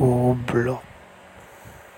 au blanc.